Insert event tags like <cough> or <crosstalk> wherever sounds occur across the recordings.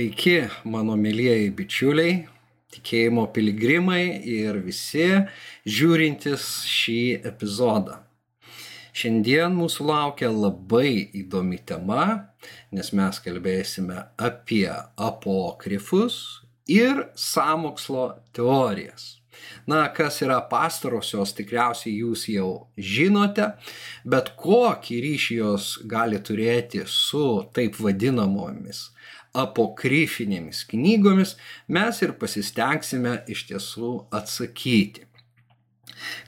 Sveiki, mano mėlyjeji bičiuliai, tikėjimo piligrimai ir visi žiūrintys šį epizodą. Šiandien mūsų laukia labai įdomi tema, nes mes kalbėsime apie apokrifus ir samokslo teorijas. Na, kas yra pastarosios, tikriausiai jūs jau žinote, bet kokį ryšį jos gali turėti su taip vadinamomis apokryfinėmis knygomis, mes ir pasistengsime iš tiesų atsakyti.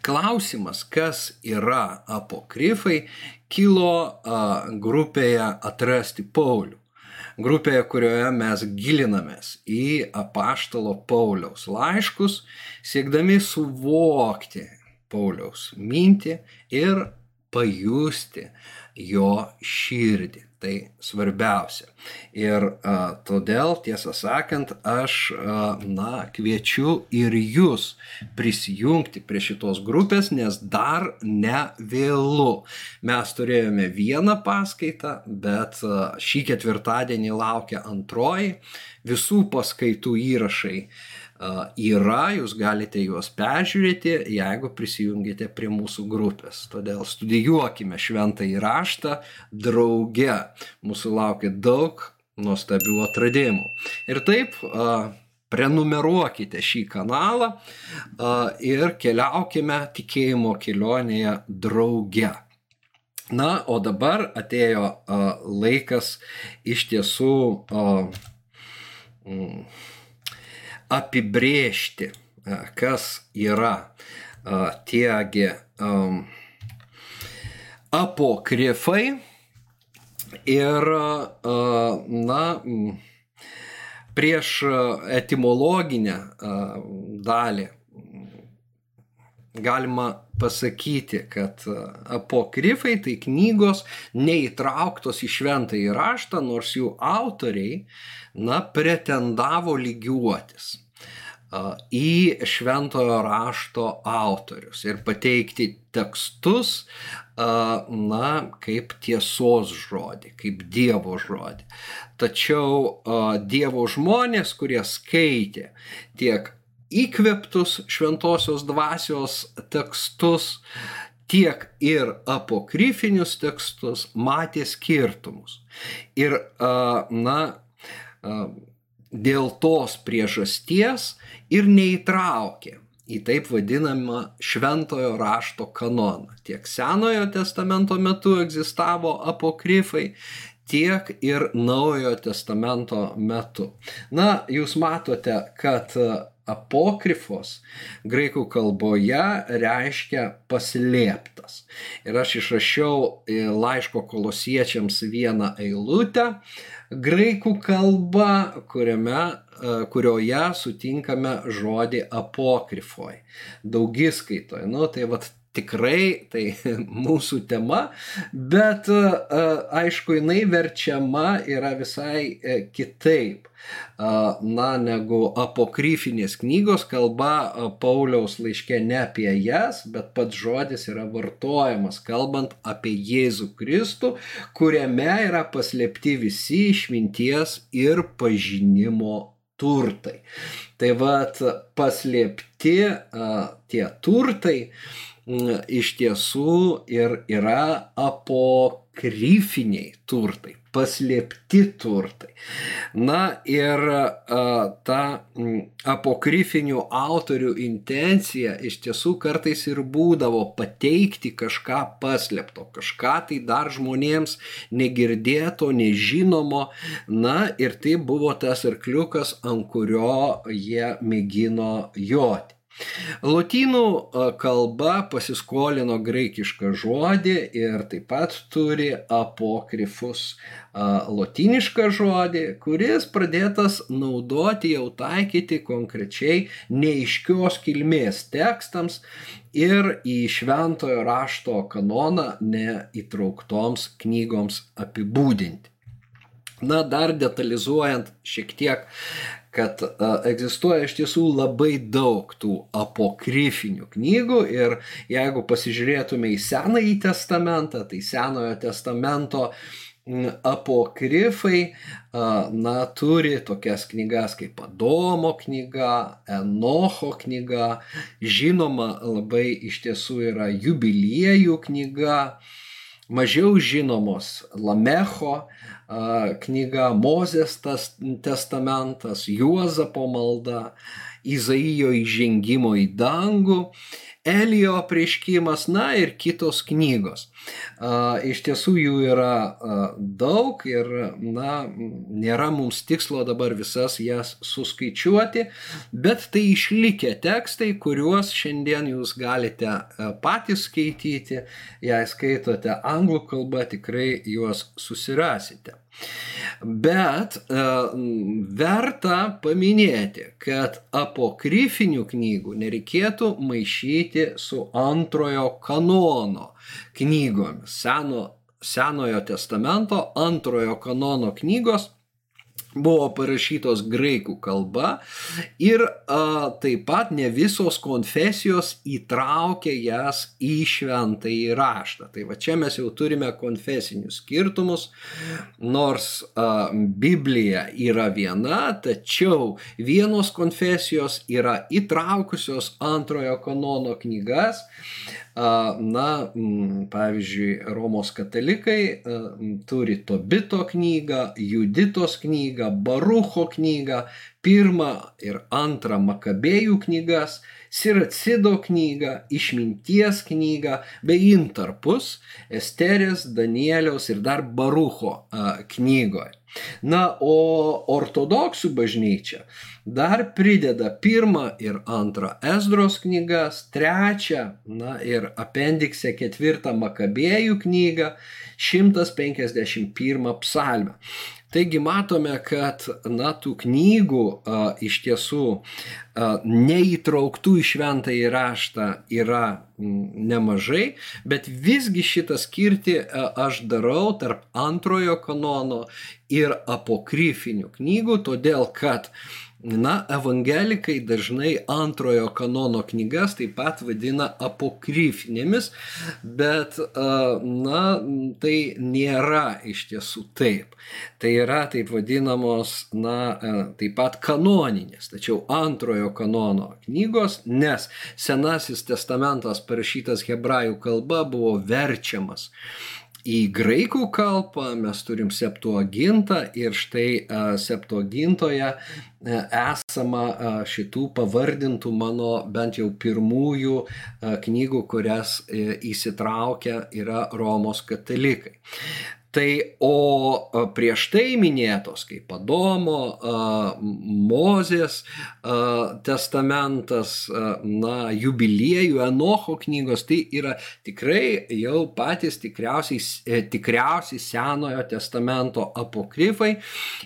Klausimas, kas yra apokrifai, kilo grupėje Atrasti Paulių. Grupėje, kurioje mes gilinamės į apaštalo Pauliaus laiškus, siekdami suvokti Pauliaus mintį ir pajusti jo širdį. Tai svarbiausia. Ir a, todėl, tiesą sakant, aš a, na, kviečiu ir jūs prisijungti prie šitos grupės, nes dar ne vėlu. Mes turėjome vieną paskaitą, bet a, šį ketvirtadienį laukia antroji. Visų paskaitų įrašai yra, jūs galite juos peržiūrėti, jeigu prisijungite prie mūsų grupės. Todėl studijuokime šventą įraštą drauge. Mūsų laukia daug nuostabių atradimų. Ir taip, prenumeruokite šį kanalą ir keliaukime tikėjimo kelionėje drauge. Na, o dabar atėjo laikas iš tiesų apibrėžti, kas yra tiegi apokrifai ir, na, prieš etimologinę dalį galima pasakyti, kad apokrifai tai knygos neįtrauktos į šventąjį raštą, nors jų autoriai, na, pretendavo lygiuotis į šventojo rašto autorius ir pateikti tekstus, na, kaip tiesos žodį, kaip Dievo žodį. Tačiau Dievo žmonės, kurie skaitė tiek įkveptus šventosios dvasios tekstus, tiek ir apokrifinius tekstus, matė skirtumus. Ir, na, dėl tos priežasties ir neįtraukė į taip vadinamą šventojo rašto kanoną. Tiek Senojo testamento metu egzistavo apokrifai, tiek ir Naujojo testamento metu. Na, jūs matote, kad apokrifos graikų kalboje reiškia paslėptas. Ir aš išrašiau laiško kolosiečiams vieną eilutę, graikų kalba, kuriame, e, kurioje sutinkame žodį apokrifoj, daugiskaitoje. Nu, tai vat tikrai tai <laughs> mūsų tema, bet e, aišku, jinai verčiama yra visai e, kitaip. Na, negu apokryfinės knygos, kalba Pauliaus laiškė ne apie jas, bet pats žodis yra vartojamas, kalbant apie Jėzų Kristų, kuriame yra paslėpti visi išminties ir pažinimo turtai. Tai vad paslėpti tie turtai, iš tiesų ir yra apokrifiniai turtai, paslėpti turtai. Na ir ta apokrifinių autorių intencija iš tiesų kartais ir būdavo pateikti kažką paslėpto, kažką tai dar žmonėms negirdėto, nežinomo. Na ir tai buvo tas arkliukas, ant kurio jie mėgino joti. Lotynų kalba pasiskolino graikišką žodį ir taip pat turi apokrifus lotynišką žodį, kuris pradėtas naudoti jau taikyti konkrečiai neiškios kilmės tekstams ir į šventojo rašto kanoną neįtrauktoms knygoms apibūdinti. Na, dar detalizuojant šiek tiek, kad egzistuoja iš tiesų labai daug tų apokrifinių knygų ir jeigu pasižiūrėtume į Senąjį testamentą, tai Senojo testamento apokrifai, na, turi tokias knygas kaip Adomo knyga, Enocho knyga, žinoma, labai iš tiesų yra jubiliejų knyga, mažiau žinomos Lamecho knyga, Mozės testamentas, Juozapo malda, Izaijo įžengimo į dangų Elijo prieškimas, na ir kitos knygos. Iš tiesų jų yra daug ir, na, nėra mums tikslo dabar visas jas suskaičiuoti, bet tai išlikę tekstai, kuriuos šiandien jūs galite patys skaityti, jei skaitote anglų kalbą, tikrai juos susirasite. Bet e, verta paminėti, kad apokrifinių knygų nereikėtų maišyti su antrojo kanono knygomis. Seno, Senojo testamento antrojo kanono knygos buvo parašytos graikų kalba ir a, taip pat ne visos konfesijos įtraukė jas į šventąjį raštą. Tai va čia mes jau turime konfesinius skirtumus, nors a, Biblija yra viena, tačiau vienos konfesijos yra įtraukusios antrojo kanono knygas, Na, pavyzdžiui, Romos katalikai turi Tobito knygą, Juditos knygą, Barucho knygą, pirmą ir antrą Makabėjų knygas, Siracido knygą, Išminties knygą, bei intarpus Esterės, Danieliaus ir dar Barucho knygoje. Na, o ortodoksų bažnyčia dar prideda pirmą ir antrą Esdros knygas, trečią, na ir apendikse ketvirtą Makabėjų knygą, 151 psalmę. Taigi matome, kad na, tų knygų a, iš tiesų a, neįtrauktų į šventą įraštą yra nemažai, bet visgi šitą skirti a, aš darau tarp antrojo kanono ir apokrifinių knygų, todėl kad Na, evangelikai dažnai antrojo kanono knygas taip pat vadina apokryfinėmis, bet, na, tai nėra iš tiesų taip. Tai yra taip vadinamos, na, taip pat kanoninės, tačiau antrojo kanono knygos, nes Senasis testamentas parašytas hebrajų kalba buvo verčiamas į graikų kalbą, mes turim septuagintą ir štai septuagintoje esama šitų pavardintų mano bent jau pirmųjų knygų, kurias e, įsitraukia yra Romos katalikai. Tai o prieš tai minėtos, kaip Adomo, Mozės testamentas, na, jubiliejų, Enocho knygos, tai yra tikrai jau patys tikriausiai, e, tikriausiai Senojo testamento apokrifai.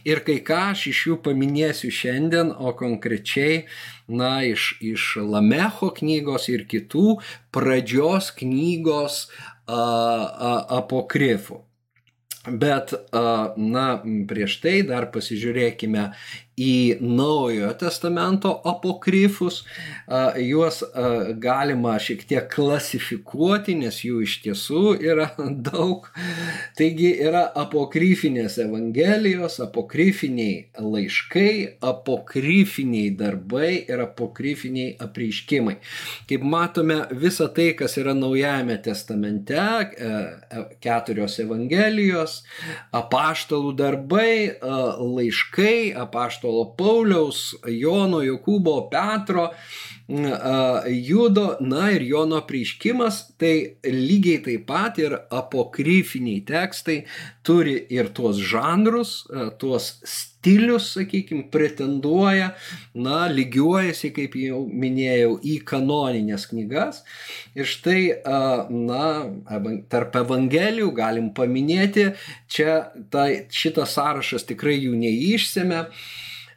Ir kai ką aš iš jų paminėsiu šiandien, o konkrečiai, na, iš, iš Lamecho knygos ir kitų pradžios knygos apokrifų. Bet, na, prieš tai dar pasižiūrėkime į Naujojo testamento apokrifus, juos galima šiek tiek klasifikuoti, nes jų iš tiesų yra <laughs> daug. Taigi yra apokrifinės evangelijos, apokrifiniai laiškai, apokrifiniai darbai ir apokrifiniai apreiškimai. Kaip matome, visa tai, kas yra Naujajame testamente, e, e, keturios evangelijos, apaštalų darbai, laiškai, apaštalų apaštalo Pauliaus, Jono, Jokūbo, Petro, Judo, na ir Jono prieškimas, tai lygiai taip pat ir apokryfiniai tekstai turi ir tuos žanrus, tuos stilius, sakykime, pretenduoja, na, lygiuojasi, kaip jau minėjau, į kanoninės knygas. Ir štai, na, tarp evangelijų galim paminėti, čia ta, šitas sąrašas tikrai jų neišsėmė.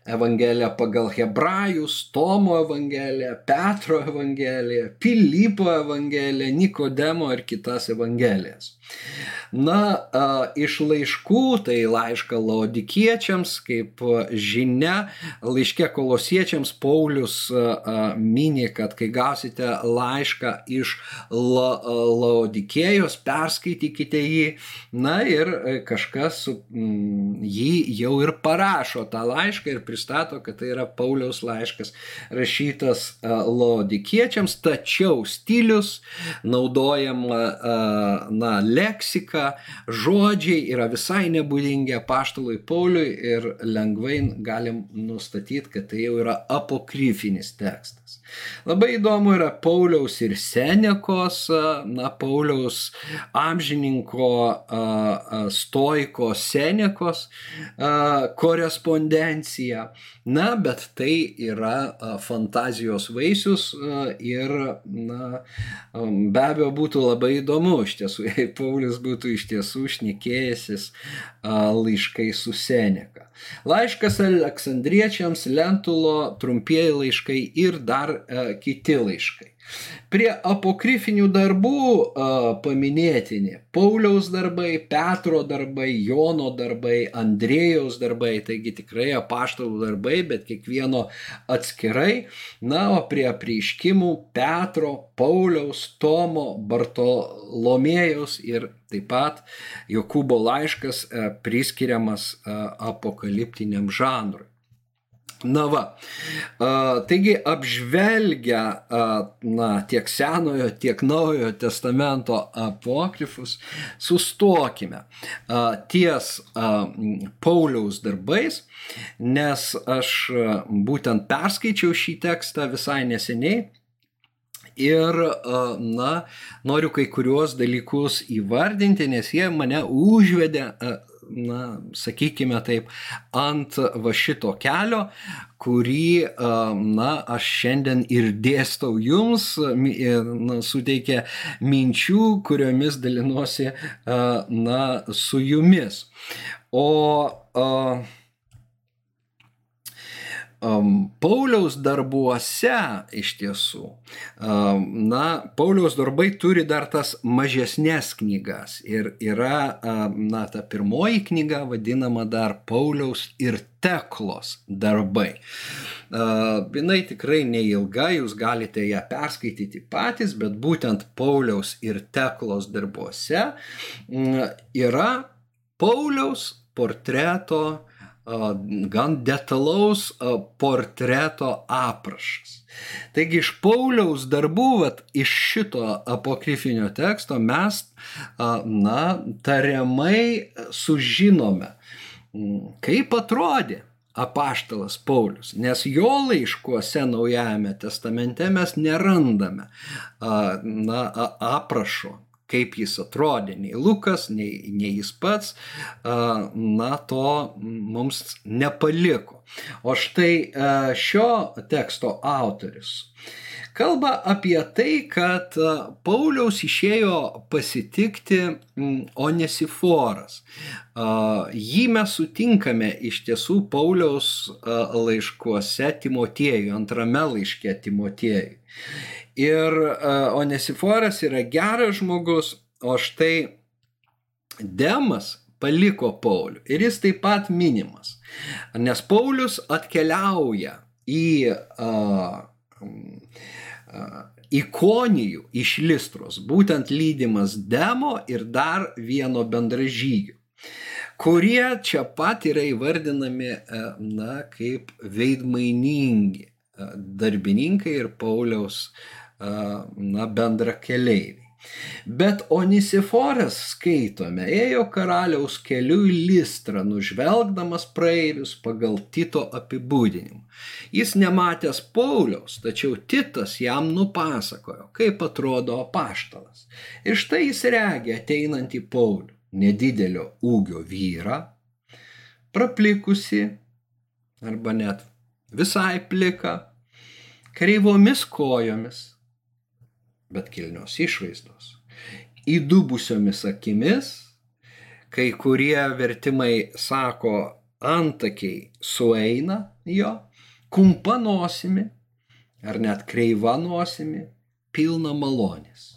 Evangelija pagal Hebrajus, Tomo Evangeliją, Petro Evangeliją, Pilypo Evangeliją, Nikodemo ir kitas Evangelijas. Na, iš laiškų, tai laišką laodikiečiams, kaip žinia, laiškė kolosiečiams Paulius mini, kad kai gausite laišką iš la, laodikėjos, perskaitykite jį, na ir kažkas su, m, jį jau ir parašo tą laišką ir pristato, kad tai yra Pauliaus laiškas rašytas laodikiečiams, tačiau stilius naudojama na, leksika, žodžiai yra visai nebūdingi apaštalui Pauliui ir lengvai galim nustatyti, kad tai jau yra apokryfinis tekstas. Labai įdomu yra Pauliaus ir Senekos, na, Pauliaus amžininko stoiko Senekos korespondencija. Na, bet tai yra fantazijos vaisius ir, na, be abejo, būtų labai įdomu iš tiesų, jei Paulius būtų iš tiesų šnekėjęsis laiškai su Seneka. Laiškas Aleksandriečiams, Lentulo, trumpieji laiškai ir dar kiti laiškai. Prie apokrifinių darbų paminėtini Pauliaus darbai, Petro darbai, Jono darbai, Andrėjaus darbai, taigi tikrai apaštalų darbai, bet kiekvieno atskirai. Na, o prie prieiškimų Petro, Pauliaus, Tomo, Bartolomėjaus ir taip pat Jokūbo laiškas a, priskiriamas apokaliptiniam žanrui. Na va, taigi apžvelgia na, tiek Senojo, tiek Naujojo testamento apokrifus, sustokime ties Pauliaus darbais, nes aš būtent perskaičiau šį tekstą visai neseniai ir, na, noriu kai kuriuos dalykus įvardinti, nes jie mane užvedė na, sakykime taip, ant va šito kelio, kurį, na, aš šiandien ir dėstau jums, na, suteikia minčių, kuriomis dalinuosi, na, su jumis. O, um, Pauliaus darbuose iš tiesų, um, na, Pauliaus darbai turi dar tas mažesnės knygas ir yra, um, na, ta pirmoji knyga vadinama dar Pauliaus ir Teklos darbai. Uh, jinai tikrai neilga, jūs galite ją perskaityti patys, bet būtent Pauliaus ir Teklos darbuose uh, yra Pauliaus portreto gan detalaus portreto aprašas. Taigi iš Pauliaus darbų, vat, iš šito apokrifinio teksto mes, na, tariamai sužinome, kaip atrodė apaštalas Paulius, nes jo laiškuose Naujajame testamente mes nerandame na, aprašo kaip jis atrodė, nei Lukas, nei, nei jis pats, na, to mums nepaliko. O štai šio teksto autorius kalba apie tai, kad Pauliaus išėjo pasitikti Onesiforas. Jį mes sutinkame iš tiesų Pauliaus laiškuose Timotiejui, antrame laiške Timotiejui. Ir Onesiforas yra geras žmogus, o štai Demas paliko Paulių. Ir jis taip pat minimas. Nes Paulius atkeliauja į uh, uh, ikonijų iš Listros, būtent lydimas Demo ir dar vieno bendražygio, kurie čia pat yra įvardinami, na, kaip veidmainingi darbininkai ir Pauliaus na, bendra keleiviai. Bet Onisiforas, skaitome, ėjo karaliaus keliu į listrą, nužvelgdamas praeivius pagal Tito apibūdinimą. Jis nematęs Pauliaus, tačiau Titas jam nupasakojo, kaip atrodo apaštalas. Ir štai jis regi ateinantį Paulių, nedidelio ūgio vyrą, praplikusi arba net visai plika, kreivomis kojomis, bet kilnios išvaizdos. Įdubusiomis akimis, kai kurie vertimai sako, antakiai sueina jo, kumpa nosimi, ar net kreiva nosimi, pilna malonės.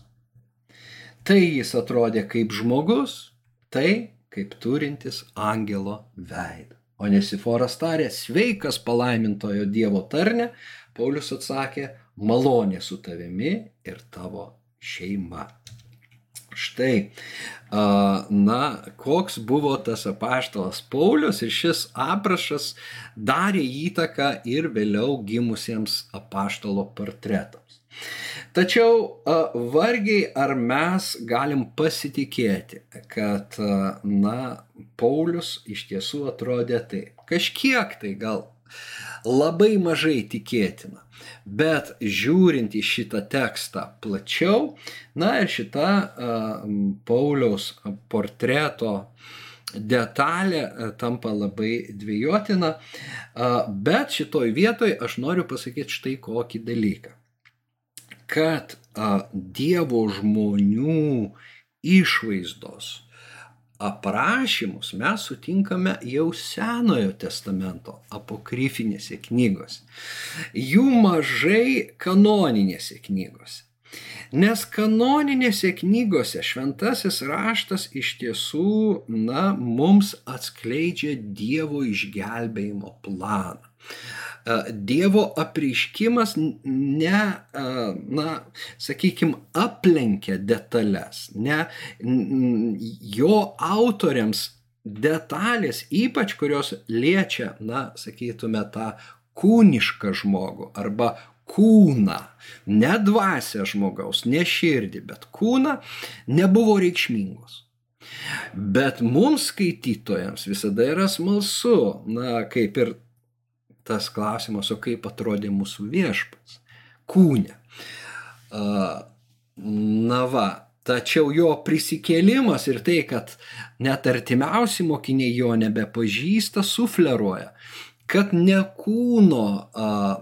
Tai jis atrodė kaip žmogus, tai kaip turintis angelo veidą. O Nesiforas tarė, sveikas palaimintojo Dievo tarne, Paulius atsakė, malonė su tavimi ir tavo šeima. Štai, na, koks buvo tas apaštalas Paulius ir šis aprašas darė įtaką ir vėliau gimusiems apaštalo portretams. Tačiau vargiai ar mes galim pasitikėti, kad, na, Paulius iš tiesų atrodė taip. Kažkiek tai gal labai mažai tikėtina. Bet žiūrint į šitą tekstą plačiau, na ir šita Pauliaus portreto detalė uh, tampa labai dviejotina, bet šitoj vietoj aš noriu pasakyti štai kokį dalyką. Kad Dievo žmonių išvaizdos aprašymus mes sutinkame jau Senojo testamento apokrifinėse knygose. Jų mažai kanoninėse knygose. Nes kanoninėse knygose šventasis raštas iš tiesų, na, mums atskleidžia Dievo išgelbėjimo planą. Dievo apreiškimas ne, na, sakykime, aplenkia detalės, ne, jo autoriams detalės, ypač kurios liečia, na, sakytume, tą kūnišką žmogų arba kūną, ne dvasę žmogaus, ne širdį, bet kūną, nebuvo reikšmingos. Bet mums skaitytojams visada yra smalsu, na, kaip ir tas klausimas, o kaip atrodė mūsų viešpats kūne. Na va, tačiau jo prisikėlimas ir tai, kad net artimiausi mokiniai jo nebepažįsta, sufleruoja, kad ne kūno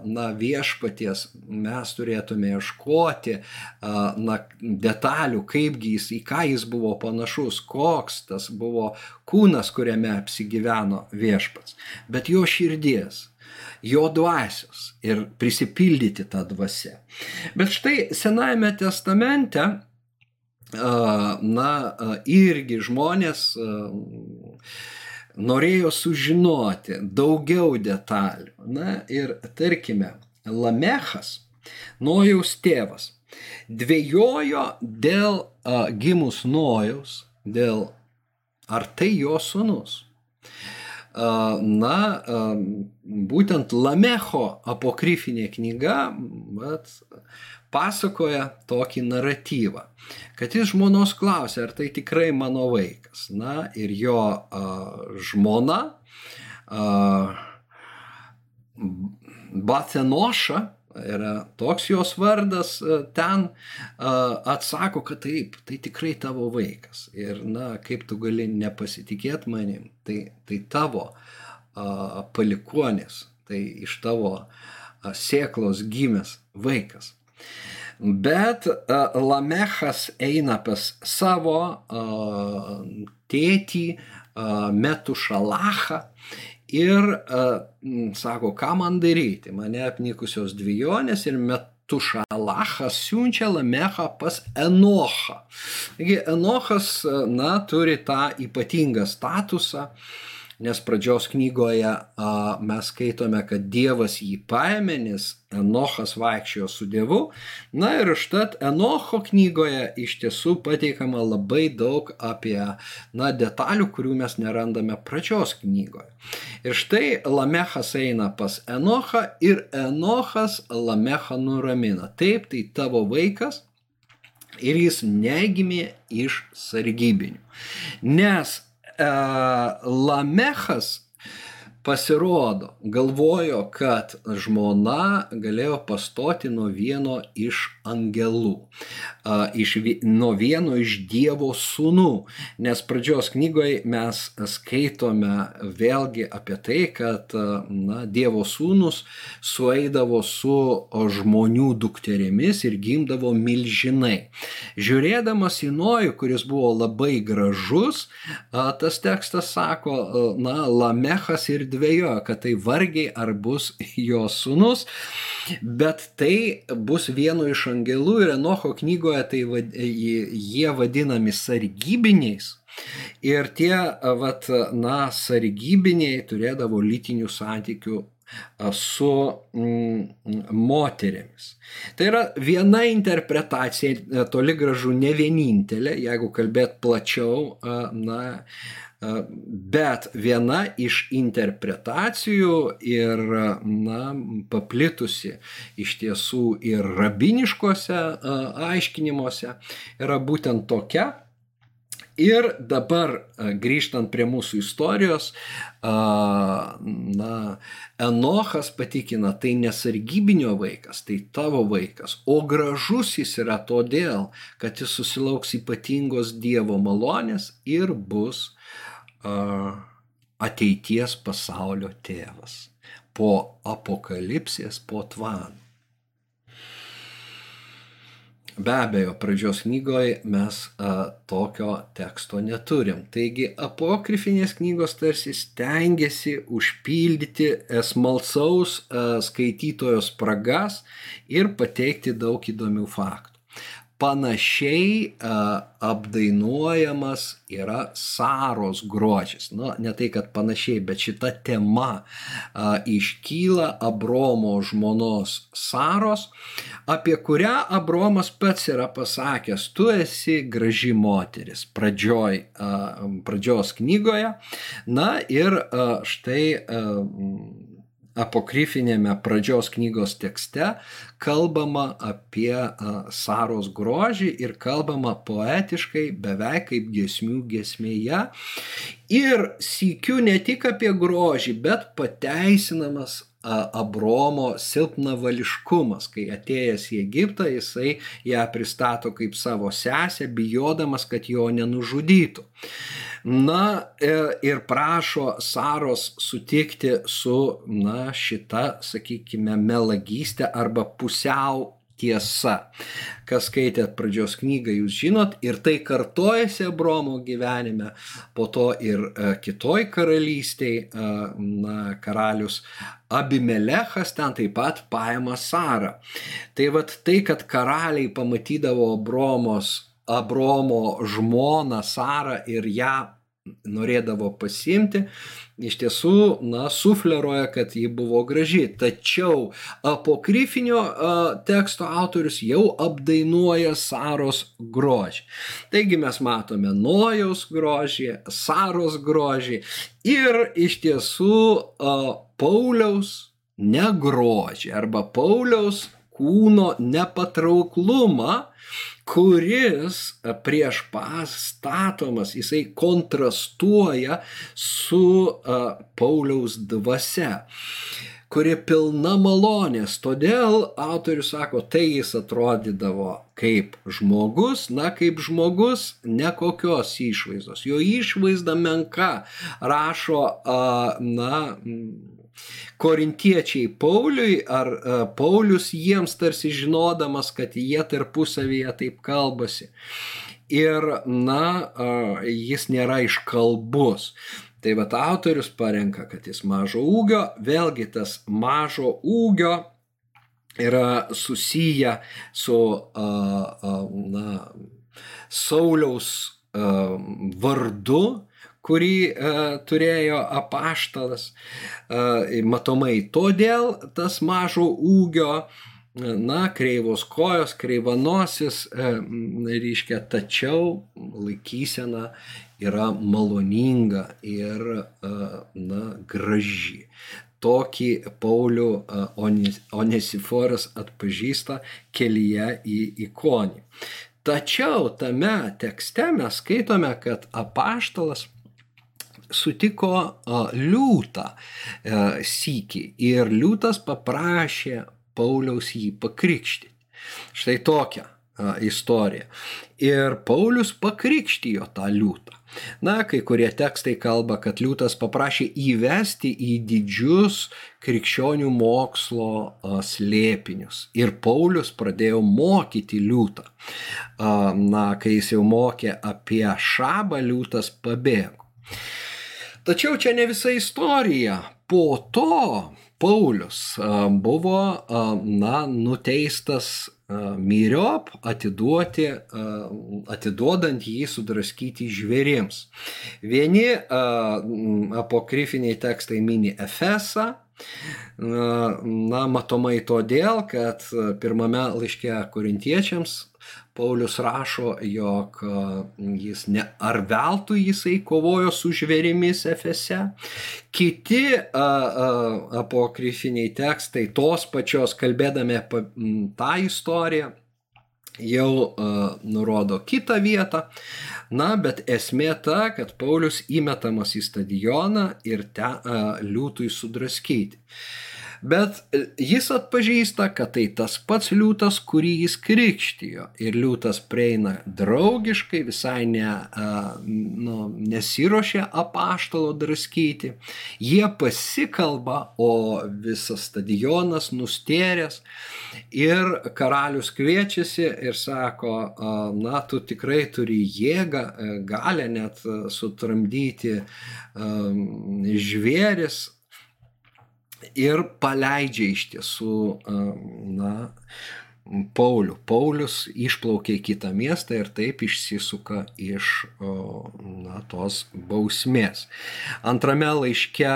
na, viešpaties mes turėtume ieškoti na, detalių, kaipgi jis, į ką jis buvo panašus, koks tas buvo kūnas, kuriame apsigyveno viešpats, bet jo širdies jo dvasios ir prisipildyti tą dvasę. Bet štai Senajame testamente, na, irgi žmonės norėjo sužinoti daugiau detalių. Na ir tarkime, Lamechas, Nojaus tėvas, dvėjojo dėl a, gimus Nojaus, dėl ar tai jo sunus na, būtent Lamecho apokrifinė knyga vat, pasakoja tokį naratyvą, kad jis žmonos klausė, ar tai tikrai mano vaikas. Na ir jo a, žmona a, Batenoša yra toks jos vardas, e, ten atsako, kad taip, tai tikrai tavo vaikas. Ir, na, kaip tu gali nepasitikėti manim, tai, tai tavo palikonis, tai iš tavo sėklos gimęs vaikas. Bet Lamechas eina pas savo tėtį Metušalachą ir uh, sako, ką man daryti. Mane apnikusios dviejonės ir metušalachas siunčia Lamechą pas Enochą. Taigi Enochas, na, turi tą ypatingą statusą. Uh, nes pradžios knygoje a, mes skaitome, kad Dievas jį paėmė, nes Enochas vaikščiojo su Dievu. Na ir užtat Enocho knygoje iš tiesų pateikama labai daug apie na, detalių, kurių mes nerandame pradžios knygoje. Ir štai Lamechas eina pas Enochą ir Enochas Lamechą nuramina. Taip, tai tavo vaikas. Ir jis negimė iš sargybinių. Nes Lamechas pasirodo, galvojo, kad žmona galėjo pastoti nuo vieno iš angelų, iš, nuo vieno iš Dievo sūnų, nes pradžios knygoje mes skaitome vėlgi apie tai, kad na, Dievo sūnus sueidavo su žmonių dukterėmis ir gimdavo milžinai. Žiūrėdamas į Nojų, kuris buvo labai gražus, tas tekstas sako, na, Lamechas ir dvėjojo, kad tai vargiai ar bus jo sunus, bet tai bus vieno iš angelų ir Enocho knygoje tai vad, jie vadinami sargybiniais. Ir tie, vat, na, sargybiniai turėdavo lytinių santykių su mm, moterimis. Tai yra viena interpretacija, toli gražu ne vienintelė, jeigu kalbėt plačiau, na, Bet viena iš interpretacijų ir na, paplitusi iš tiesų ir rabiniškose aiškinimuose yra būtent tokia, Ir dabar grįžtant prie mūsų istorijos, na, Enochas patikina, tai nesargybinio vaikas, tai tavo vaikas, o gražus jis yra todėl, kad jis susilauks ypatingos Dievo malonės ir bus ateities pasaulio tėvas po apokalipsės, po tvanų. Be abejo, pradžios knygoje mes a, tokio teksto neturim. Taigi apokrifinės knygos tarsi stengiasi užpildyti smalsaus a, skaitytojo spragas ir pateikti daug įdomių faktų panašiai apdainuojamas yra Saros grožis. Nu, ne tai, kad panašiai, bet šita tema iškyla Abromo žmonos Saros, apie kurią Abromas pats yra pasakęs, tu esi graži moteris pradžioj, pradžios knygoje. Na ir štai apokrifinėme pradžios knygos tekste kalbama apie Saros grožį ir kalbama poetiškai, beveik kaip gesmių gesmėje. Ir sykiu ne tik apie grožį, bet pateisinamas Abromo silpnavališkumas, kai atėjęs į Egiptą, jisai ją pristato kaip savo sesę, bijodamas, kad jo nenužudytų. Na e, ir prašo Saros sutikti su, na, šita, sakykime, melagystė arba pusiau tiesa. Kas skaitėt pradžios knygą, jūs žinot, ir tai kartojasi Abromo gyvenime, po to ir e, kitoj karalystėje, e, na, karalius Abimelechas ten taip pat paima Sarą. Tai vad tai, kad karaliai pamatydavo Abromos Abromo žmoną Sarą ir ją norėdavo pasimti, iš tiesų, na, sufleruoja, kad ji buvo graži. Tačiau apokrifinio teksto autorius jau apdainuoja Saros grožį. Taigi mes matome Nojaus grožį, Saros grožį ir iš tiesų Pauliaus negrožį arba Pauliaus kūno nepatrauklumą, kuris prieš pastatomas, jisai kontrastuoja su uh, Pauliaus dvasia kuri pilna malonės. Todėl autorius sako, tai jis atrodydavo kaip žmogus, na kaip žmogus, nekokios išvaizdos. Jo išvaizda menka, rašo, na, korintiečiai Pauliui, ar e, Paulius jiems tarsi žinodamas, kad jie tarpusavyje taip kalbasi. Ir, na, a, jis nėra iškalbus. Tai va autorius parenka, kad jis mažo ūgio, vėlgi tas mažo ūgio yra susiję su, a, na, Sauliaus vardu, kurį e, turėjo apaštalas. E, matomai todėl tas mažo ūgio, na, kreivos kojos, kreivanosis, e, reiškia, tačiau laikysena yra maloninga ir, e, na, graži. Tokį Paulių e, Onesiforas atpažįsta kelyje į ikonį. Tačiau tame tekste mes skaitome, kad apaštalas sutiko liūtą sykį ir liūtas paprašė Pauliaus jį pakrikštyti. Štai tokia istorija. Ir Paulius pakrikštijo tą liūtą. Na, kai kurie tekstai kalba, kad liūtas paprašė įvesti į didžius krikščionių mokslo slėpinius. Ir Paulius pradėjo mokyti liūtą. Na, kai jis jau mokė apie šabą, liūtas pabėgo. Tačiau čia ne visa istorija. Po to Paulius buvo, na, nuteistas myriop atiduoti, atiduodant jį sudraskyti žvėrims. Vieni apokrifiniai tekstai mini Efesą, Na, matomai todėl, kad pirmame laiške korintiečiams Paulius rašo, jog jis ne ar veltui jisai kovojo su žvėrimis Efese. Kiti a, a, apokrifiniai tekstai tos pačios kalbėdami apie tą istoriją jau a, nurodo kitą vietą. Na, bet esmė ta, kad Paulius įmetamas į stadioną ir ten liūtui sudraskyti. Bet jis atpažįsta, kad tai tas pats liūtas, kurį jis krikštijo. Ir liūtas prieina draugiškai, visai ne, nu, nesiuošia apaštalo draskyti. Jie pasikalba, o visas stadionas nustėręs. Ir karalius kviečiasi ir sako, na, tu tikrai turi jėgą, e, galę net sutramdyti žvėris ir paleidžia iš tiesų, na, Paulių. Paulius išplaukia į kitą miestą ir taip išsisuka iš na, tos bausmės. Antrame laiške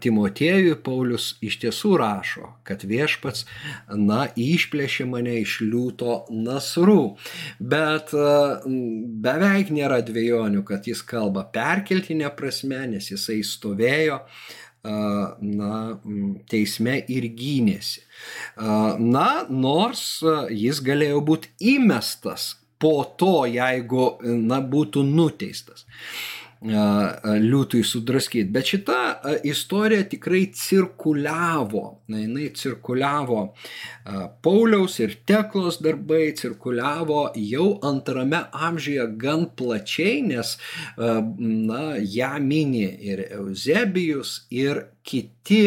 Timotiejui Paulius iš tiesų rašo, kad viešpats, na, išplėšė mane iš liūto nasrų. Bet beveik nėra dviejonių, kad jis kalba perkeltinė prasme, nes jisai stovėjo na, teisme ir gynėsi. Na, nors jis galėjo būti įmestas po to, jeigu na, būtų nuteistas liūtui sudraskyti. Bet šita istorija tikrai cirkuliavo, na, jinai cirkuliavo Pauliaus ir Teklos darbai, cirkuliavo jau antrame amžiuje gan plačiai, nes na, ją mini ir Eusebijus, ir kiti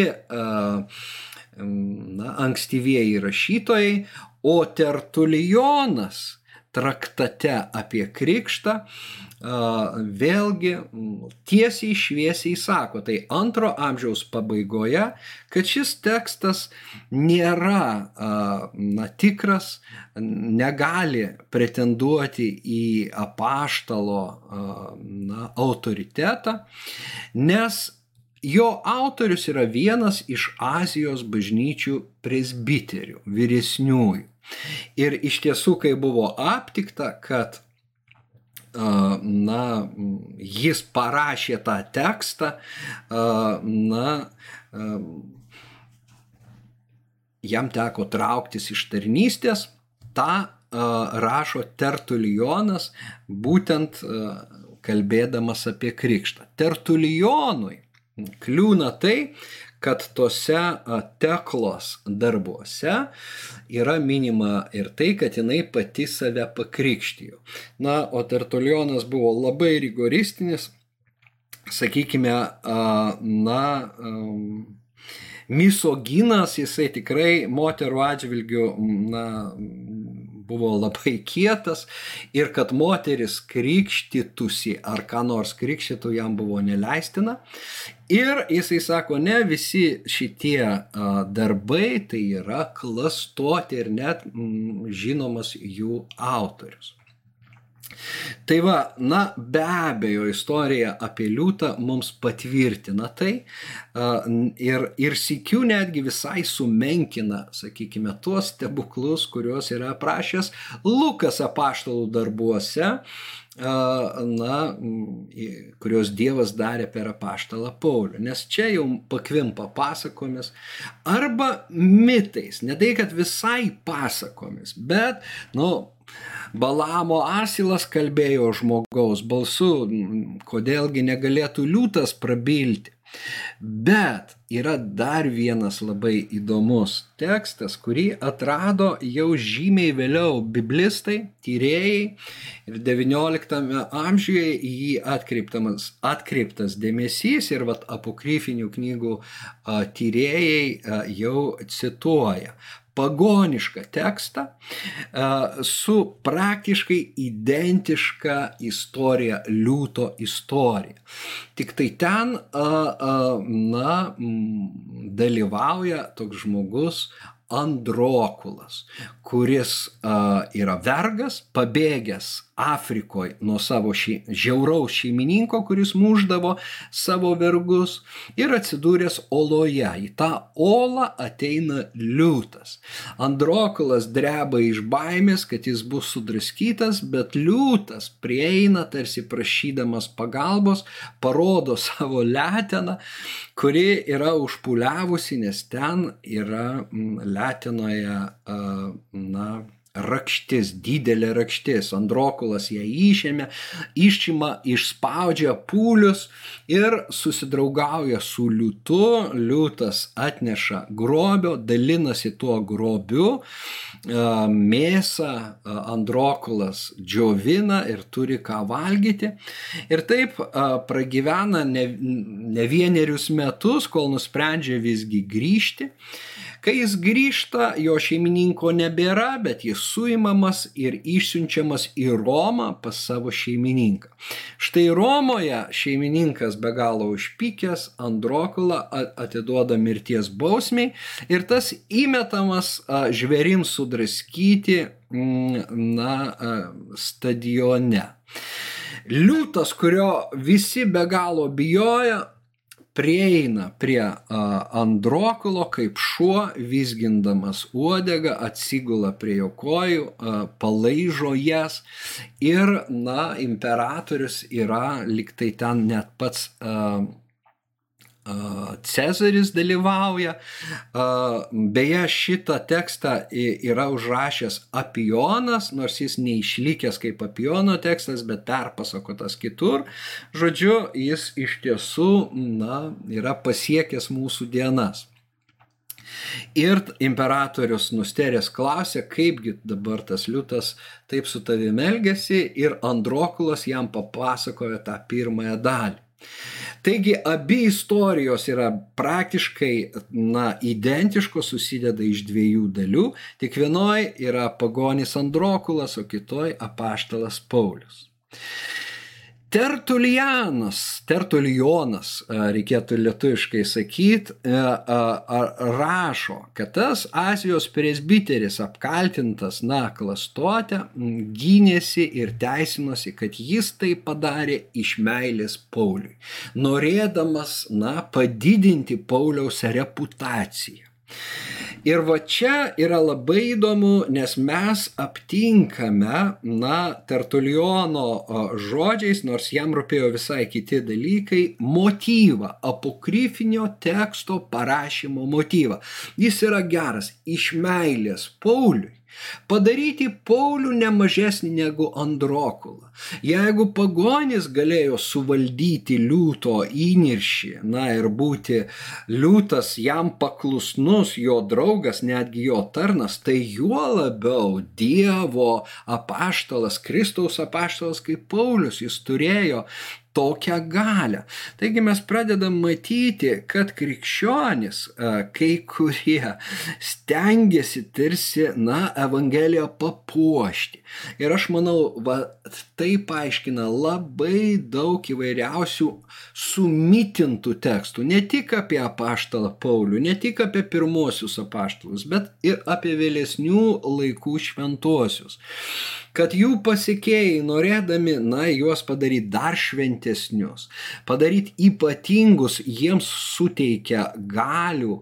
na, ankstyvieji rašytojai, o Tertulijonas traktate apie krikštą vėlgi tiesiai šviesiai sako, tai antro amžiaus pabaigoje, kad šis tekstas nėra na, tikras, negali pretenduoti į apaštalo na, autoritetą, nes jo autorius yra vienas iš Azijos bažnyčių presbiterių, vyresniųjų. Ir iš tiesų, kai buvo aptikta, kad na, jis parašė tą tekstą, na, jam teko trauktis iš tarnystės, tą rašo Tertulijonas, būtent kalbėdamas apie krikštą. Tertulijonui kliūna tai, kad tose teklos darbuose yra minima ir tai, kad jinai pati save pakrikštijo. Na, o Tertulionas buvo labai rigoristinis, sakykime, na, misoginas, jisai tikrai moterų atžvilgių, na, buvo labai kietas ir kad moteris krikštytųsi ar ką nors krikštytų jam buvo neleistina. Ir jisai sako, ne visi šitie darbai tai yra klastoti ir net mm, žinomas jų autorius. Tai va, na be abejo, istorija apie liūtą mums patvirtina tai ir, ir sikiu netgi visai sumenkina, sakykime, tuos stebuklus, kuriuos yra aprašęs Lukas apaštalų darbuose, na, kurios Dievas darė per apaštalą Paulių. Nes čia jau pakvimpa pasakomis arba mitais, ne tai, kad visai pasakomis, bet, nu, Balamo asilas kalbėjo žmogaus balsu, kodėlgi negalėtų liūtas prabilti. Bet yra dar vienas labai įdomus tekstas, kurį atrado jau žymiai vėliau biblistai, tyrėjai ir XIX amžiuje į jį atkreiptas, dėmesys ir vat, apokryfinių knygų tyrėjai jau cituoja pagonišką tekstą su praktiškai identiška istorija, liūto istorija. Tik tai ten, na, dalyvauja toks žmogus Androkulas, kuris uh, yra vergas, pabėgęs Afrikoje nuo savo šei, žiauraus šeimininko, kuris muždavo savo vergus ir atsidūręs oloje. Į tą olą ateina liūtas. Androkulas dreba iš baimės, kad jis bus sudraskytas, bet liūtas prieina tarsi prašydamas pagalbos, parodo <laughs> savo leteną, kuri yra užpuliavusi, nes ten yra letinoje, na, rakštis, didelė rakštis. Androkulas ją išėmė, išima, išspaudžia pūlius ir susidraugauja su liūtu. Liūtas atneša grobio, dalinasi tuo grobiu, mėsą Androkulas džiovina ir turi ką valgyti. Ir taip pragyvena ne, ne vienerius metus, kol nusprendžia visgi grįžti. Kai jis grįžta, jo šeimininko nebėra, bet jis suimamas ir išsiunčiamas į Romą pas savo šeimininką. Štai Romoje šeimininkas be galo užpykęs, Androkulą atiduoda mirties bausmiai ir tas įmetamas žvėrims sudraskyti mm, na, stadione. Liūtas, kurio visi be galo bijoja, prieina prie Androkulo kaip šuo, vizgindamas uodegą, atsigula prie jo kojų, palaižo jas ir, na, imperatorius yra liktai ten net pats Cezaris dalyvauja. Beje, šitą tekstą yra užrašęs Apionas, nors jis neišlikęs kaip Apiono tekstas, bet perpasakotas kitur. Žodžiu, jis iš tiesų na, yra pasiekęs mūsų dienas. Ir imperatorius nusterės klausė, kaipgi dabar tas liūtas taip su tavimi elgesi ir Androkulas jam papasakojo tą pirmąją dalį. Taigi abi istorijos yra praktiškai na, identiškos, susideda iš dviejų dalių, tik vienoje yra pagonis Androkulas, o kitoje apaštalas Paulius. Tertulianas, tertulionas, reikėtų lietuviškai sakyti, rašo, kad tas Azijos presbiteris apkaltintas, na, klastotę, gynėsi ir teisinosi, kad jis tai padarė iš meilės Pauliui, norėdamas, na, padidinti Pauliaus reputaciją. Ir va čia yra labai įdomu, nes mes aptinkame, na, Tertuliono žodžiais, nors jam rūpėjo visai kiti dalykai, motyvą, apokryfinio teksto parašymo motyvą. Jis yra geras iš meilės Pauliui Padaryti Paulių nemažesnį negu Androkulą. Jeigu pagonis galėjo suvaldyti liūto įniršį, na ir būti liūtas jam paklusnus, jo draugas, netgi jo tarnas, tai juo labiau Dievo apaštalas, Kristaus apaštalas kaip Paulius, jis turėjo tokią galę. Taigi mes pradedam matyti, kad krikščionis, kai kurie stengiasi tarsi, na, Evangeliją papuošti. Ir aš manau, va, tai paaiškina labai daug įvairiausių sumitintų tekstų, ne tik apie apaštalą Paulių, ne tik apie pirmosius apaštalus, bet ir apie vėlesnių laikų šventuosius kad jų pasikėjai norėdami, na, juos padaryti dar šventesnius, padaryti ypatingus, jiems suteikia galių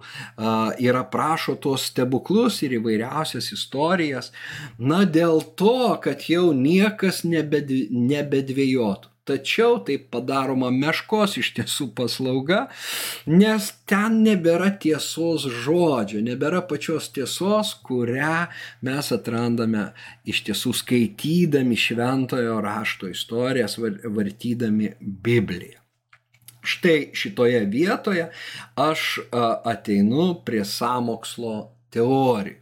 ir aprašo tuos stebuklus ir įvairiausias istorijas, na, dėl to, kad jau niekas nebedvėjotų. Tačiau taip padaroma meškos iš tiesų paslauga, nes ten nebėra tiesos žodžio, nebėra pačios tiesos, kurią mes atrandame iš tiesų skaitydami šventojo rašto istorijas, vartydami Bibliją. Štai šitoje vietoje aš ateinu prie samokslo teorijų.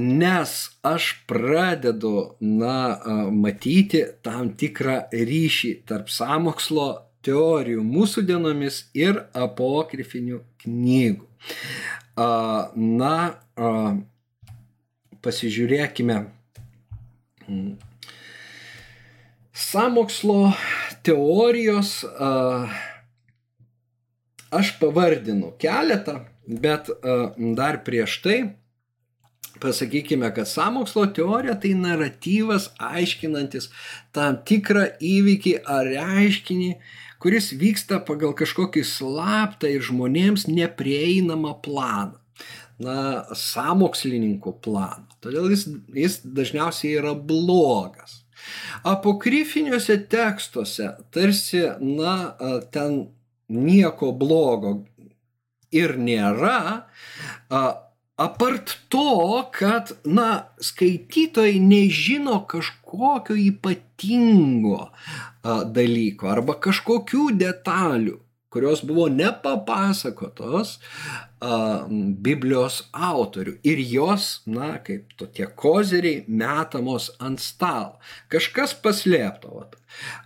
Nes aš pradedu, na, matyti tam tikrą ryšį tarp samokslo teorijų mūsų dienomis ir apokrifinių knygų. Na, pasižiūrėkime. Samokslo teorijos aš pavardinu keletą Bet dar prieš tai pasakykime, kad samokslo teorija tai naratyvas aiškinantis tam tikrą įvykį ar reiškinį, kuris vyksta pagal kažkokį slaptą ir žmonėms neprieinamą planą. Na, samokslininkų planą. Todėl jis, jis dažniausiai yra blogas. Apokryfiniuose tekstuose tarsi, na, ten nieko blogo ir nėra, Apart to, kad, na, skaitytojai nežino kažkokio ypatingo dalyko arba kažkokių detalių, kurios buvo nepapasakotos a, Biblijos autorių ir jos, na, kaip tokie kozeriai metamos ant stalo. Kažkas paslėpto, vat,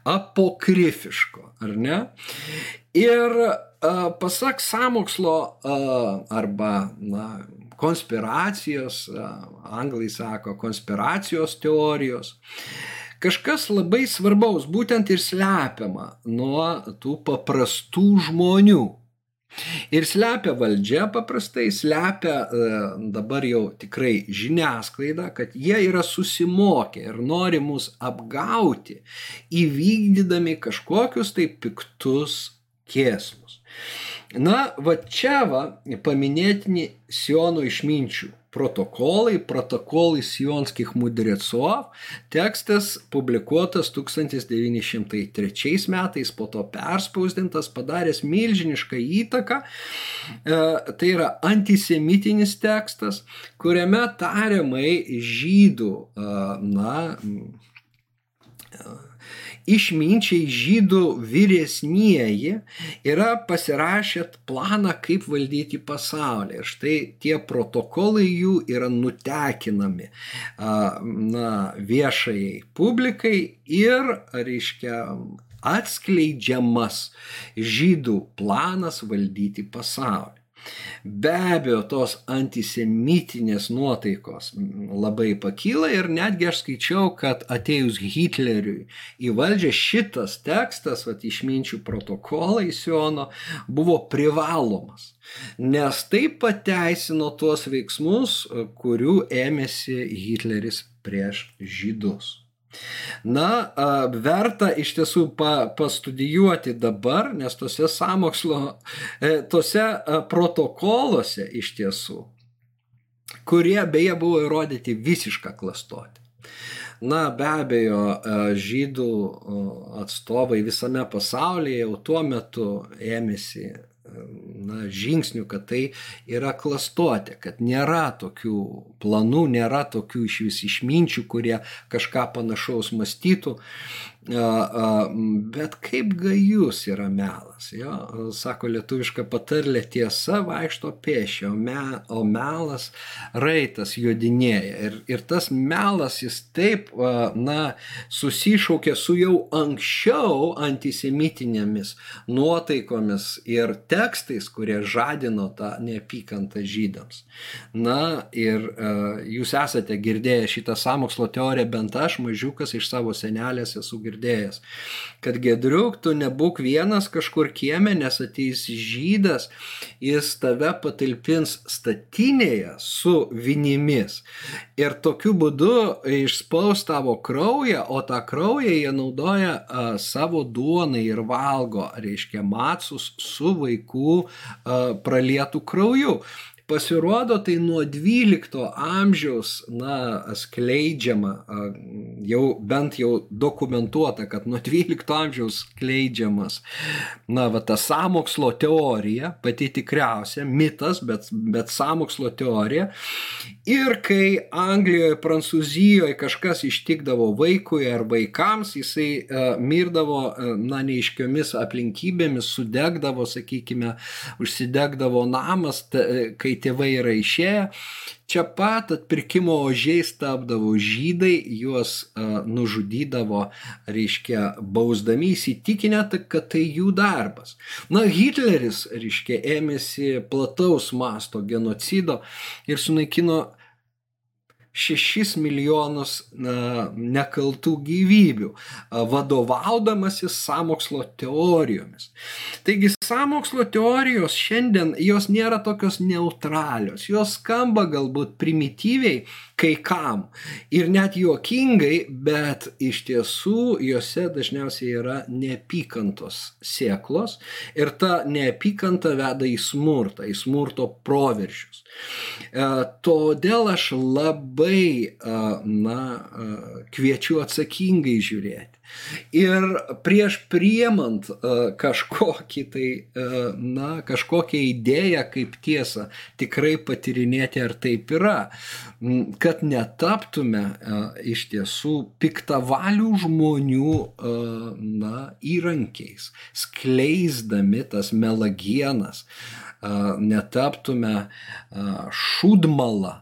apokrifiško, ar ne? Ir pasak samokslo arba, na, konspiracijos, anglai sako, konspiracijos teorijos. Kažkas labai svarbaus būtent ir slepiama nuo tų paprastų žmonių. Ir slepia valdžia paprastai, slepia dabar jau tikrai žiniasklaida, kad jie yra susimokę ir nori mus apgauti, įvykdydami kažkokius tai piktus kėsmus. Na, va čia va paminėtini Siono išminčių protokolai, protokolai Sionskих mudrecov, tekstas publikuotas 1903 metais, po to perspausdintas, padaręs milžinišką įtaką. E, tai yra antisemitinis tekstas, kuriame tariamai žydų, e, na, išminčiai žydų vyresnieji yra pasirašę planą, kaip valdyti pasaulį. Ir štai tie protokolai jų yra nutekinami na, viešai publikai ir, reiškia, atskleidžiamas žydų planas valdyti pasaulį. Be abejo, tos antisemitinės nuotaikos labai pakyla ir netgi aš skaičiau, kad atėjus Hitleriui į valdžią šitas tekstas, vat, išminčių protokolai Siono, buvo privalomas. Nes tai pateisino tuos veiksmus, kurių ėmėsi Hitleris prieš žydus. Na, verta iš tiesų pa, pastudijuoti dabar, nes tose samokslo, e, tose protokoluose iš tiesų, kurie beje buvo įrodyti visišką klastotę. Na, be abejo, žydų atstovai visame pasaulyje jau tuo metu ėmėsi na, žingsnių, kad tai yra klastotė, kad nėra tokių planų, nėra tokių iš vis išminčių, kurie kažką panašaus mąstytų. Bet kaip gajus yra melas. Jo? Sako lietuviška patarlė tiesa vaikšto pėšia, o, me, o melas raitas jodinėja. Ir, ir tas melas jis taip na, susišaukė su jau anksčiau antisemitinėmis nuotaikomis ir tekstais, kurie žadino tą neapykantą žydams. Na ir jūs esate girdėję šitą samokslo teoriją, bent aš mažiukas iš savo senelės esu girdėjęs girdėjęs, kad gedriuk, tu nebūk vienas kažkur kieme, nes ateis žydas, jis tave patalpins statinėje su vinimis. Ir tokiu būdu išspaus tavo kraują, o tą kraują jie naudoja a, savo duonai ir valgo, reiškia macus su vaikų a, pralietų krauju. Pasirodo, tai nuo 12 amžiaus, na, skleidžiama, jau bent jau dokumentuota, kad nuo 12 amžiaus skleidžiamas, na, va, ta samokslo teorija, pati tikriausia, mitas, bet, bet samokslo teorija. Ir kai Anglijoje, Prancūzijoje kažkas ištikdavo vaikui ar vaikams, jisai mirdavo, na, neiškiomis aplinkybėmis, sudegdavo, sakykime, užsidegdavo namas, ta, kai tėvai yra išėję, čia pat atpirkimo ožiais tapdavo žydai, juos uh, nužudydavo, reiškia, bausdami įsitikinę, kad tai jų darbas. Na, Hitleris, reiškia, ėmėsi plataus masto genocido ir sunaikino 6 milijonus nekaltų gyvybių, vadovaudamasis samokslo teorijomis. Taigi samokslo teorijos šiandien jos nėra tokios neutralios, jos skamba galbūt primityviai kai kam ir net juokingai, bet iš tiesų juose dažniausiai yra neapykantos sėklos ir ta neapykanta veda į smurtą, į smurto proveržius. E, todėl aš labai, e, na, e, kviečiu atsakingai žiūrėti. Ir prieš priemant kažkokį tai, na, kažkokią idėją kaip tiesą, tikrai patirinėti, ar taip yra, kad netaptume iš tiesų piktavalių žmonių, na, įrankiais, skleisdami tas melagienas, uh, netaptume šūdmalą,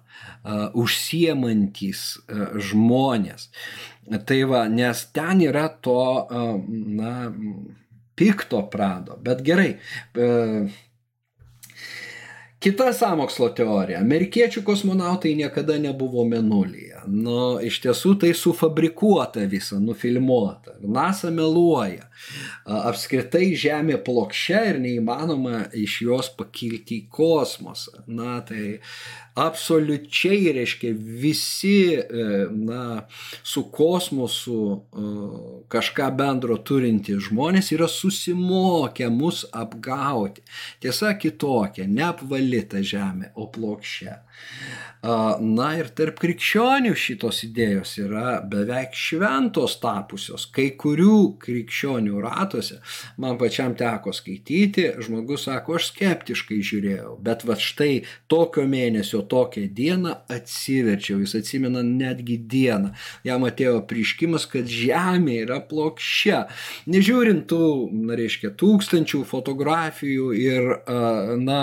užsiemantis žmonės. Tai va, nes ten yra to, na, pikto prado. Bet gerai. Kita samokslo teorija. Amerikiečių kosmonautai niekada nebuvo menulyje. Nu, iš tiesų tai sufabrikuota visa, nufilmuota. NASA meluoja. Apskritai Žemė plokščia ir neįmanoma iš jos pakilti į kosmosą. Na, tai absoliučiai reiškia visi, e, na, su kosmosu e, kažką bendro turintys žmonės yra susimokę mus apgauti. Tiesa kitokia, neapvalita žemė, o plokščia. Na ir tarp krikščionių šitos idėjos yra beveik šventos tapusios. Kai kurių krikščionių ratuose, man pačiam teko skaityti, žmogus sako, aš skeptiškai žiūrėjau, bet va štai tokio mėnesio, tokią dieną atsiverčiau, jis atsimena netgi dieną. Jam atėjo prieškimas, kad Žemė yra plokščia. Nežiūrint tų, na reiškia, tūkstančių fotografijų ir, na,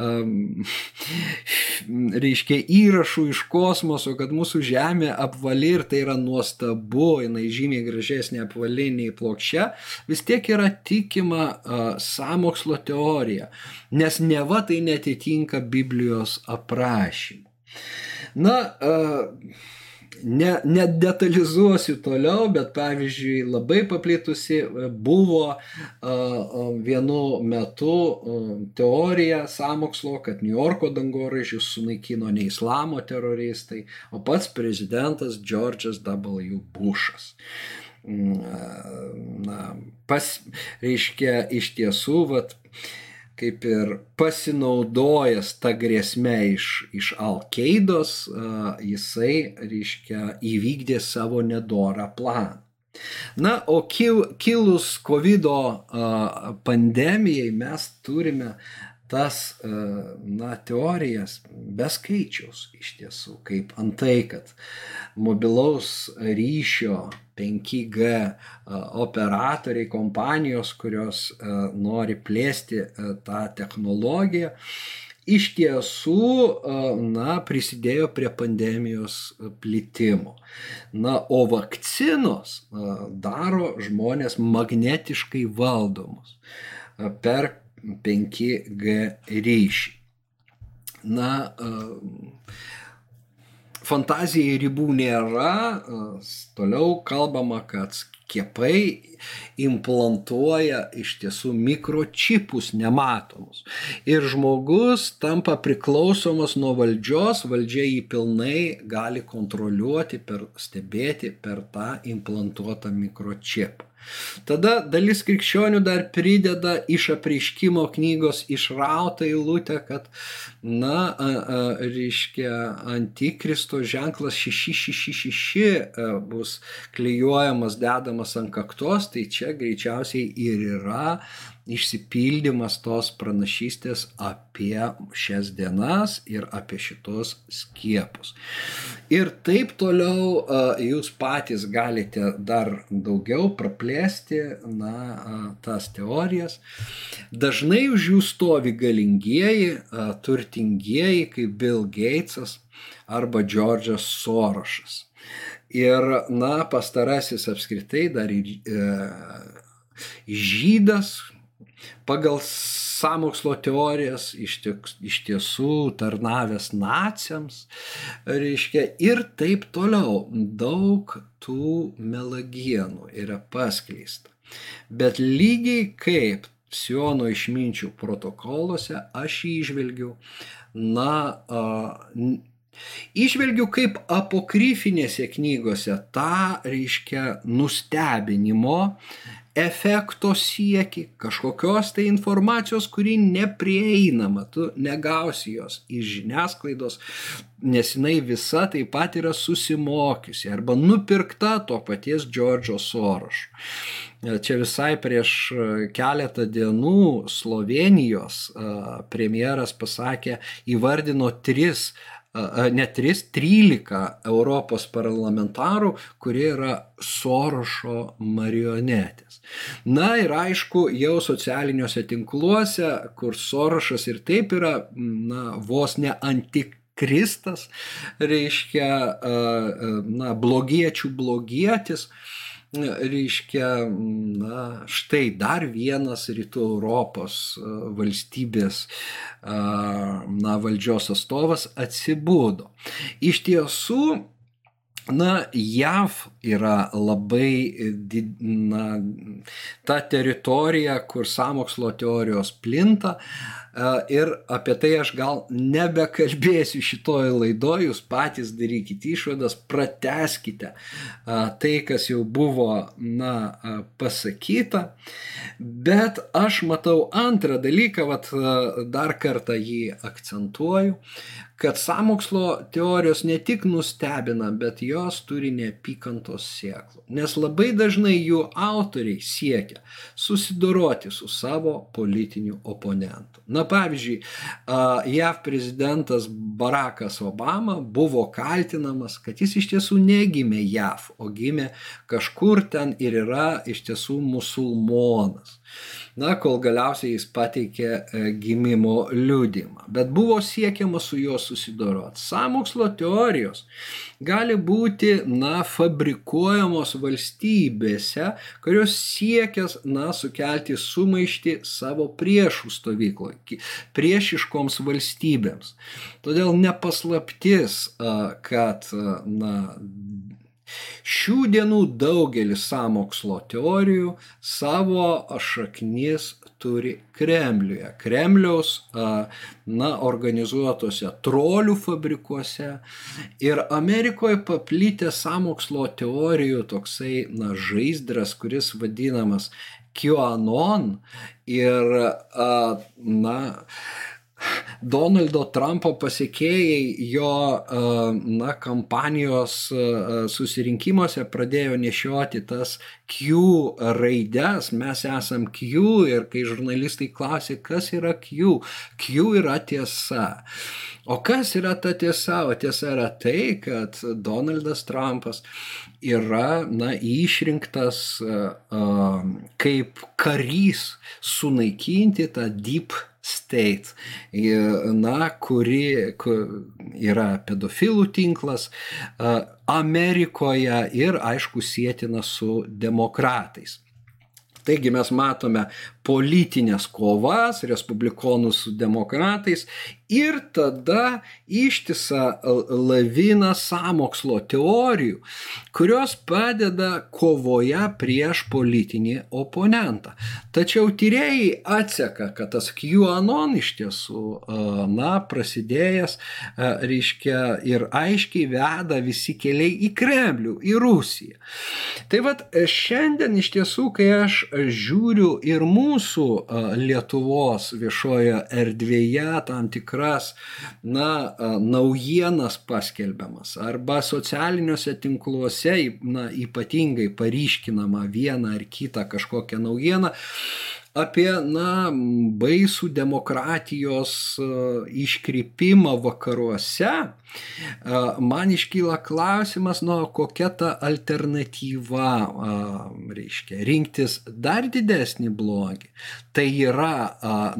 <laughs> reiškia, įrašų iš kosmoso, kad mūsų Žemė apvali ir tai yra nuostabu, jinai žymiai gražesnė apvali nei plokščia, vis tiek yra tikima uh, samokslo teorija, nes neva tai netitinka Biblijos aprašymų. Na, uh, ne, nedetalizuosiu toliau, bet pavyzdžiui labai paplitusi buvo vienu metu teorija samokslo, kad New Yorko dangoraižius sunaikino ne islamo teroristai, o pats prezidentas George'as W. Bushas na, pas, reiškia, iš tiesų, vat, kaip ir pasinaudojęs tą grėsmę iš, iš Al-Qaidos, jisai, reiškia, įvykdė savo nedorą planą. Na, o kil, kilus COVID pandemijai mes turime tas, na, teorijas be skaičiaus iš tiesų, kaip antai, kad mobilaus ryšio 5G operatoriai, kompanijos, kurios nori plėsti tą technologiją, iš tiesų, na, prisidėjo prie pandemijos plitimo. Na, o vakcinos daro žmonės magnetiškai valdomus per 5G ryšį. Na, fantazijai ribų nėra, toliau kalbama, kad skiepai implantuoja iš tiesų mikročipus nematomus. Ir žmogus tampa priklausomas nuo valdžios, valdžia jį pilnai gali kontroliuoti, per, stebėti per tą implantuotą mikročipą. Tada dalis krikščionių dar prideda iš apreiškimo knygos išrautą eilutę, kad, na, a, a, reiškia, antikristo ženklas 666 bus klyjuojamas, dedamas ant kaktos, tai čia greičiausiai ir yra išsipildymas tos pranašystės apie šias dienas ir apie šitos skiepus. Ir taip toliau jūs patys galite dar daugiau praplėsti na, tas teorijas. Dažnai už jų stovi galingieji, turtingieji kaip Bill Gatesas arba Džordžas Sorošas. Ir, na, pastarasis apskritai dar ir e, žydas, pagal samokslo teorijas iš, tiek, iš tiesų tarnavęs naciams, reiškia, ir taip toliau. Daug tų melagienų yra paskleista. Bet lygiai kaip Siono išminčių protokoluose aš įžvelgiu, na, a, Išvelgiu kaip apokryfinėse knygose tą, reiškia, nustebinimo efekto sieki, kažkokios tai informacijos, kuri neprieinama, tu negausi jos iš žiniasklaidos, nes jinai visa taip pat yra susimokiusi arba nupirkta to paties Džordžo Sorošo. Čia visai prieš keletą dienų Slovenijos premjeras pasakė, įvardino tris net 3-13 Europos parlamentarų, kurie yra Sorošo marionetės. Na ir aišku, jau socialiniuose tinkluose, kur Sorošas ir taip yra na, vos ne antik Kristas, reiškia, na, blogiečių blogietis, reiškia, na, štai dar vienas rytų Europos valstybės, na, valdžios atstovas atsibudo. Iš tiesų, Na, JAV yra labai, na, ta teritorija, kur samokslo teorijos plinta, Ir apie tai aš gal nebekalbėsiu šitoje laidoje, jūs patys darykite išvadas, prateskite tai, kas jau buvo na, pasakyta. Bet aš matau antrą dalyką, vat, dar kartą jį akcentuoju, kad samokslo teorijos ne tik nustebina, bet jos turi neapykantos sieklų. Nes labai dažnai jų autoriai siekia susidoroti su savo politiniu oponentu. Na pavyzdžiui, JAV prezidentas Barackas Obama buvo kaltinamas, kad jis iš tiesų negimė JAV, o gimė kažkur ten ir yra iš tiesų musulmonas na, kol galiausiai jis pateikė e, gimimo liūdimą. Bet buvo siekiama su juo susidoroti. Samokslo teorijos gali būti, na, fabrikuojamos valstybėse, kurios siekias, na, sukelti sumaišti savo priešų stovykloje, priešiškoms valstybėms. Todėl nepaslaptis, kad, na, Šių dienų daugelis samokslo teorijų savo šaknis turi Kremliuje. Kremliaus, na, organizuotose trolių fabrikuose. Ir Amerikoje paplitė samokslo teorijų toksai, na, žaizdras, kuris vadinamas QAnon. Ir, na, Donaldo Trumpo pasiekėjai jo na, kampanijos susirinkimuose pradėjo nešioti tas Q raides, mes esam Q ir kai žurnalistai klausė, kas yra Q, Q yra tiesa. O kas yra ta tiesa? O tiesa yra tai, kad Donaldas Trumpas yra na, išrinktas uh, kaip karys sunaikinti tą deep State, na, kuri yra pedofilų tinklas Amerikoje ir, aišku, sėtina su demokratais. Taigi mes matome politinės kovas, respublikonų su demokratais ir tada ištisą laviną samokslo teorijų, kurios padeda kovoje prieš politinį oponentą. Tačiau tyrėjai atseka, kad tas QAnon iš tiesų, na, prasidėjęs, reiškia, ir aiškiai veda visi keliai į Kremlių, į Rusiją. Tai vad šiandien iš tiesų, kai aš žiūriu ir mūsų Lietuvos viešojo erdvėje tam tikra tikras, na, naujienas paskelbiamas arba socialiniuose tinkluose, na, ypatingai paryškinama viena ar kita kažkokia naujiena, apie, na, baisų demokratijos iškrypimą vakaruose, man iškyla klausimas, nu, kokia ta alternatyva, reiškia, rinktis dar didesnį blogį. Tai yra,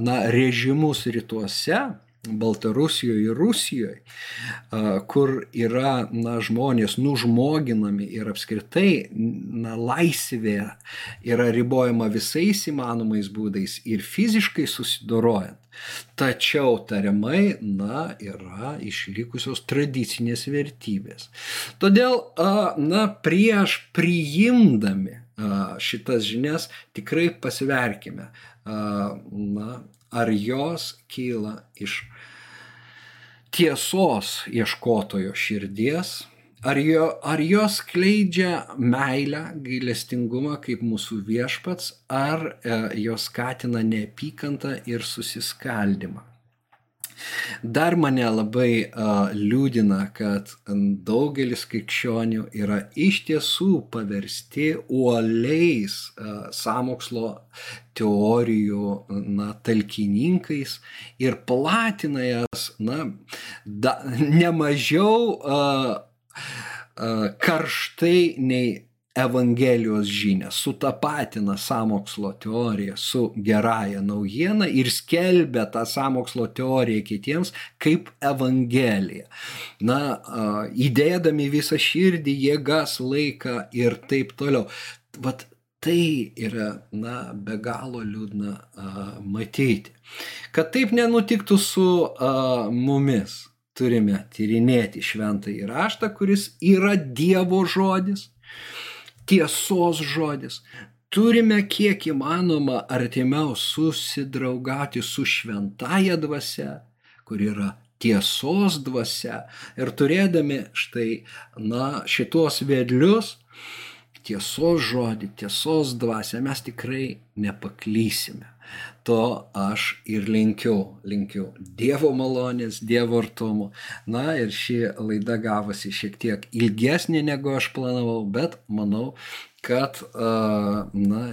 na, režimus rytuose, Baltarusijoje ir Rusijoje, kur yra na, žmonės nužmoginami ir apskritai na, laisvė yra ribojama visais įmanomais būdais ir fiziškai susidorojant. Tačiau tariamai, na, yra išlikusios tradicinės vertybės. Todėl, na, prieš priimdami šitas žinias tikrai pasiverkime, na, ar jos kyla iš tiesos ieškotojo širdies, ar, jo, ar jos kleidžia meilę, gailestingumą kaip mūsų viešpats, ar e, jos skatina neapykantą ir susiskaldimą. Dar mane labai uh, liūdina, kad daugelis krikščionių yra iš tiesų paversti uoliais uh, samokslo teorijų na, talkininkais ir platina jas na, da, nemažiau uh, uh, karštai nei Evangelijos žinę, sutapatina samokslo teoriją su gerąją naujieną ir skelbia tą samokslo teoriją kitiems kaip Evangeliją. Na, įdėdami visą širdį, jėgas, laiką ir taip toliau. Vat tai yra, na, be galo liūdna a, matyti. Kad taip nenutiktų su a, mumis, turime tyrinėti šventą įraštą, kuris yra Dievo žodis tiesos žodis. Turime kiek įmanoma artimiau susidraugauti su šventaja dvasia, kur yra tiesos dvasia. Ir turėdami štai, na, šitos vedlius, tiesos žodį, tiesos dvasia, mes tikrai nepaklysime. To aš ir linkiu, linkiu Dievo malonės, Dievo artumo. Na ir ši laida gavosi šiek tiek ilgesnė negu aš planavau, bet manau, kad, na,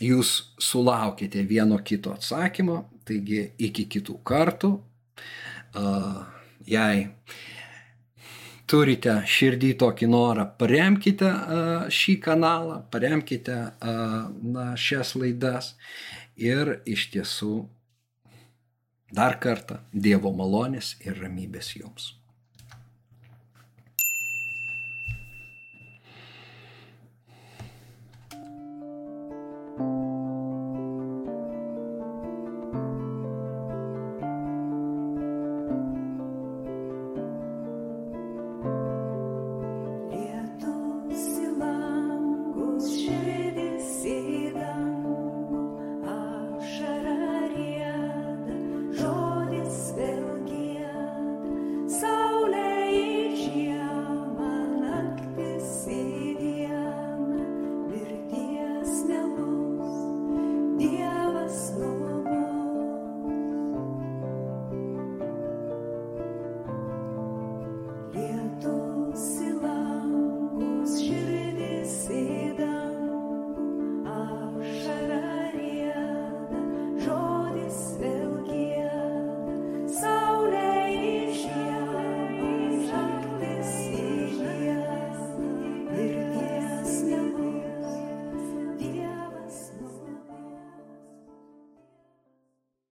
jūs sulaukite vieno kito atsakymo, taigi iki kitų kartų. Jei turite širdį tokį norą, paremkite šį kanalą, paremkite na, šias laidas ir iš tiesų dar kartą Dievo malonės ir ramybės jums.